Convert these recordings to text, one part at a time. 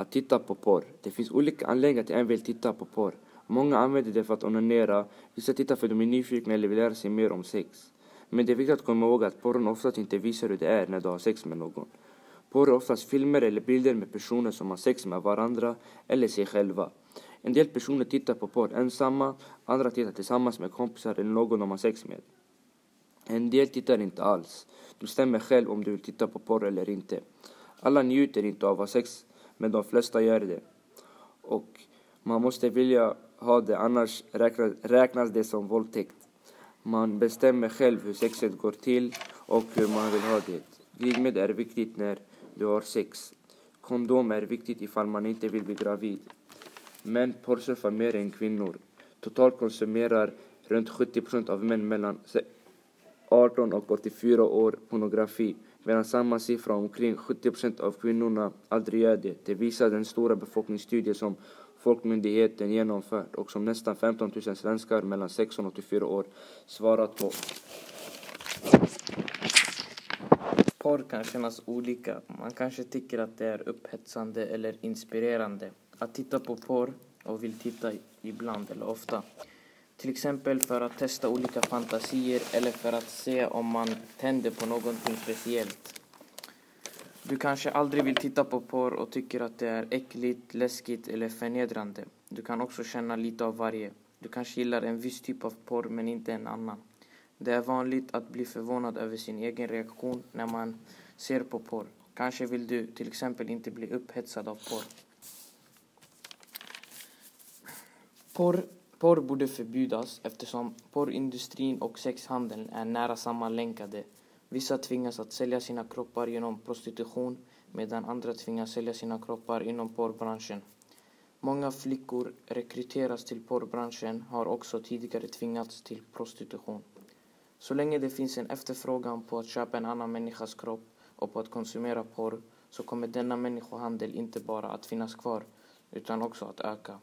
att titta på porr. Det finns olika anledningar till att en vill titta på porr. Många använder det för att onanera, vissa tittar för att de är nyfikna eller vill lära sig mer om sex. Men det är viktigt att komma ihåg att porren oftast inte visar hur det är när du har sex med någon. Porr är oftast filmer eller bilder med personer som har sex med varandra eller sig själva. En del personer tittar på porr ensamma, andra tittar tillsammans med kompisar eller någon de har sex med. En del tittar inte alls. Du bestämmer själv om du vill titta på porr eller inte. Alla njuter inte av att ha sex, men de flesta gör det. Och man måste vilja ha det, annars räknas det som våldtäkt. Man bestämmer själv hur sexet går till och hur man vill ha det. Glidmedel är viktigt när du har sex. Kondom är viktigt ifall man inte vill bli gravid. Män porrsurfar mer än kvinnor. Totalt konsumerar runt 70% av män mellan 18 och 84 år pornografi medan samma siffra omkring 70 procent av kvinnorna aldrig gör det. Det visar den stora befolkningsstudie som Folkmyndigheten genomfört och som nästan 15 000 svenskar mellan 16 och 84 år svarat på. Porr kan kännas olika. Man kanske tycker att det är upphetsande eller inspirerande att titta på porr och vill titta ibland eller ofta. Till exempel för att testa olika fantasier eller för att se om man tänder på någonting speciellt. Du kanske aldrig vill titta på porr och tycker att det är äckligt, läskigt eller förnedrande. Du kan också känna lite av varje. Du kanske gillar en viss typ av porr men inte en annan. Det är vanligt att bli förvånad över sin egen reaktion när man ser på porr. Kanske vill du till exempel inte bli upphetsad av porr. Porr, porr borde förbjudas eftersom porrindustrin och sexhandeln är nära sammanlänkade. Vissa tvingas att sälja sina kroppar genom prostitution medan andra tvingas sälja sina kroppar inom porrbranschen. Många flickor rekryteras till porrbranschen har också tidigare tvingats till prostitution. Så länge det finns en efterfrågan på att köpa en annan människas kropp och på att konsumera porr så kommer denna människohandel inte bara att finnas kvar utan också att öka.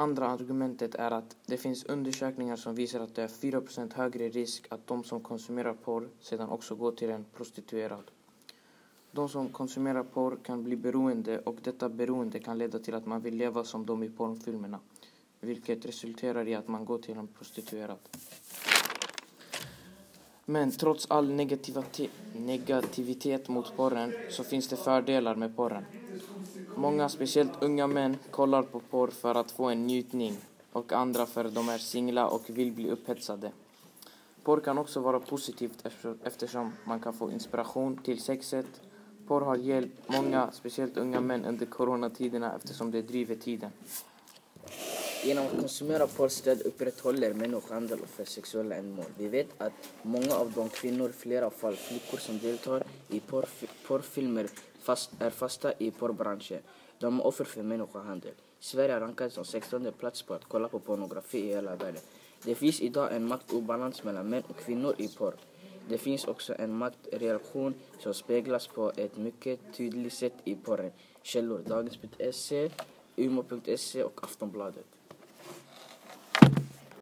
Andra argumentet är att det finns undersökningar som visar att det är 4% högre risk att de som konsumerar porr sedan också går till en prostituerad. De som konsumerar porr kan bli beroende och detta beroende kan leda till att man vill leva som de i porrfilmerna, vilket resulterar i att man går till en prostituerad. Men trots all negativitet mot porren så finns det fördelar med porren. Många, speciellt unga män, kollar på porr för att få en njutning och andra för att de är singla och vill bli upphetsade. Porr kan också vara positivt eftersom man kan få inspiration till sexet. Porr har hjälpt många, speciellt unga män, under coronatiderna eftersom det driver tiden. Genom att konsumera porrstöd upprätthåller människohandel för sexuella ändamål. Vi vet att många av de kvinnor, flera fall flickor som deltar i porrfilmer fast, är fasta i porrbranschen. De är offer för människohandel. Sverige rankas som 16 plats på att kolla på pornografi i hela världen. Det finns idag en maktobalans mellan män och kvinnor i porr. Det finns också en maktreaktion som speglas på ett mycket tydligt sätt i porren. Källor Dagens.se, Umo.se och Aftonbladet.